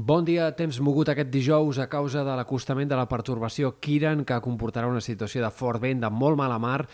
Bon dia, temps mogut aquest dijous a causa de l'acostament de la pertorbació Kiran, que comportarà una situació de fort vent, de molt mala mar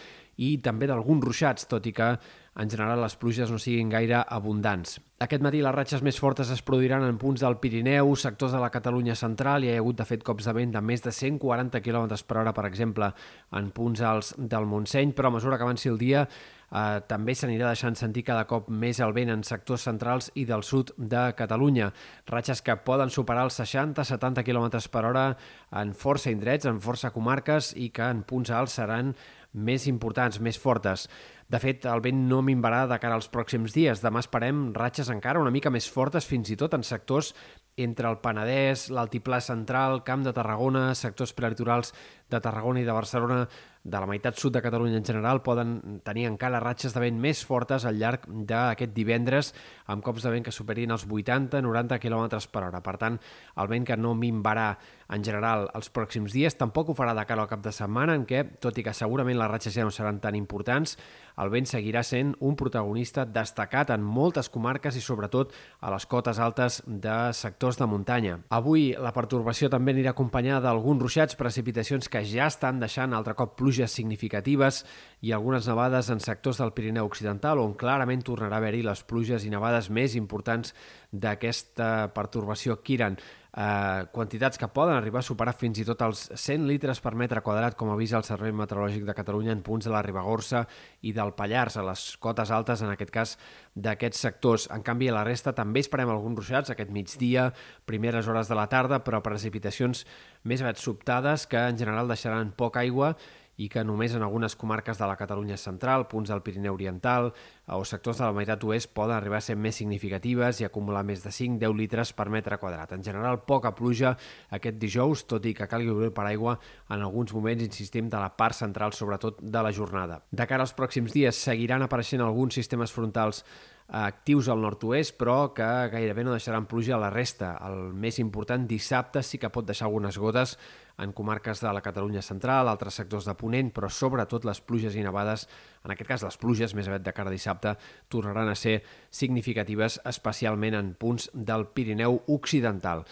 i també d'alguns ruixats, tot i que en general les pluges no siguin gaire abundants. Aquest matí les ratxes més fortes es produiran en punts del Pirineu, sectors de la Catalunya central, i hi ha hagut de fet cops de vent de més de 140 km per hora, per exemple, en punts alts del Montseny, però a mesura que avanci el dia eh, també s'anirà deixant sentir cada cop més el vent en sectors centrals i del sud de Catalunya. Ratxes que poden superar els 60-70 km per hora en força indrets, en força comarques i que en punts alts seran més importants, més fortes. De fet, el vent no minvarà de cara als pròxims dies. Demà esperem ratxes encara una mica més fortes, fins i tot en sectors entre el Penedès, l'Altiplà Central, Camp de Tarragona, sectors prelitorals de Tarragona i de Barcelona, de la meitat sud de Catalunya en general, poden tenir encara ratxes de vent més fortes al llarg d'aquest divendres, amb cops de vent que superin els 80-90 km per hora. Per tant, el vent que no minvarà en general els pròxims dies tampoc ho farà de cara al cap de setmana, en què, tot i que segurament les ratxes ja no seran tan importants, el vent seguirà sent un protagonista destacat en moltes comarques i sobretot a les cotes altes de sectors de muntanya. Avui la pertorbació també anirà acompanyada d'alguns ruixats, precipitacions que ja estan deixant altre cop pluges significatives i algunes nevades en sectors del Pirineu Occidental on clarament tornarà a haver-hi les pluges i nevades més importants d'aquesta pertorbació Kiran eh, quantitats que poden arribar a superar fins i tot els 100 litres per metre quadrat, com avisa el Servei Meteorològic de Catalunya en punts de la Ribagorça i del Pallars, a les cotes altes, en aquest cas, d'aquests sectors. En canvi, a la resta també esperem alguns ruixats aquest migdia, primeres hores de la tarda, però precipitacions més aviat sobtades que en general deixaran poca aigua i que només en algunes comarques de la Catalunya central, punts del Pirineu Oriental o sectors de la meitat oest poden arribar a ser més significatives i acumular més de 5-10 litres per metre quadrat. En general, poca pluja aquest dijous, tot i que calgui obrir per aigua en alguns moments, insistim, de la part central, sobretot de la jornada. De cara als pròxims dies, seguiran apareixent alguns sistemes frontals actius al nord-oest, però que gairebé no deixaran pluja a la resta. El més important, dissabte sí que pot deixar algunes gotes en comarques de la Catalunya central, altres sectors de Ponent, però sobretot les pluges i nevades, en aquest cas les pluges més aviat de cara a dissabte, tornaran a ser significatives, especialment en punts del Pirineu Occidental.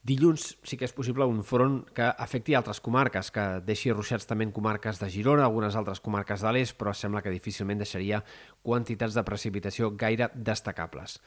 Dilluns sí que és possible un front que afecti altres comarques, que deixi ruixats també en comarques de Girona, algunes altres comarques de l'est, però sembla que difícilment deixaria quantitats de precipitació gaire destacables.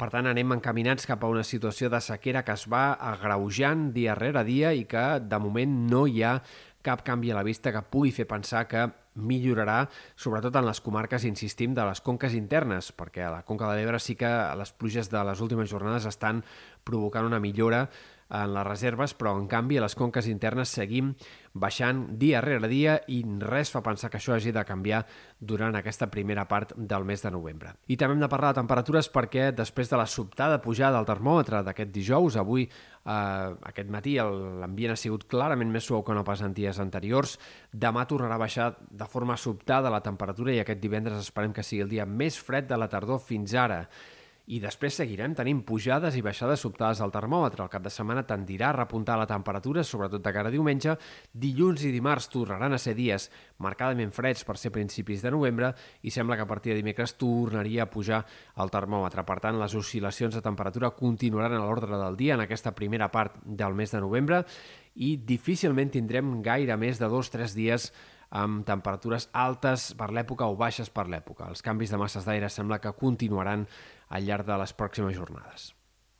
Per tant, anem encaminats cap a una situació de sequera que es va agreujant dia rere dia i que, de moment, no hi ha cap canvi a la vista que pugui fer pensar que millorarà, sobretot en les comarques, insistim, de les conques internes, perquè a la Conca de l'Ebre sí que les pluges de les últimes jornades estan provocant una millora en les reserves, però en canvi a les conques internes seguim baixant dia rere dia i res fa pensar que això hagi de canviar durant aquesta primera part del mes de novembre. I també hem de parlar de temperatures perquè després de la sobtada pujada del termòmetre d'aquest dijous, avui, eh, aquest matí, l'ambient ha sigut clarament més suau que no pas en dies anteriors. Demà tornarà a baixar de forma sobtada la temperatura i aquest divendres esperem que sigui el dia més fred de la tardor fins ara i després seguirem tenint pujades i baixades sobtades del termòmetre. El cap de setmana tendirà a repuntar la temperatura, sobretot de cara a diumenge. Dilluns i dimarts tornaran a ser dies marcadament freds per ser principis de novembre i sembla que a partir de dimecres tornaria a pujar el termòmetre. Per tant, les oscil·lacions de temperatura continuaran a l'ordre del dia en aquesta primera part del mes de novembre i difícilment tindrem gaire més de dos o tres dies amb temperatures altes per l'època o baixes per l'època. Els canvis de masses d'aire sembla que continuaran al llarg de les pròximes jornades.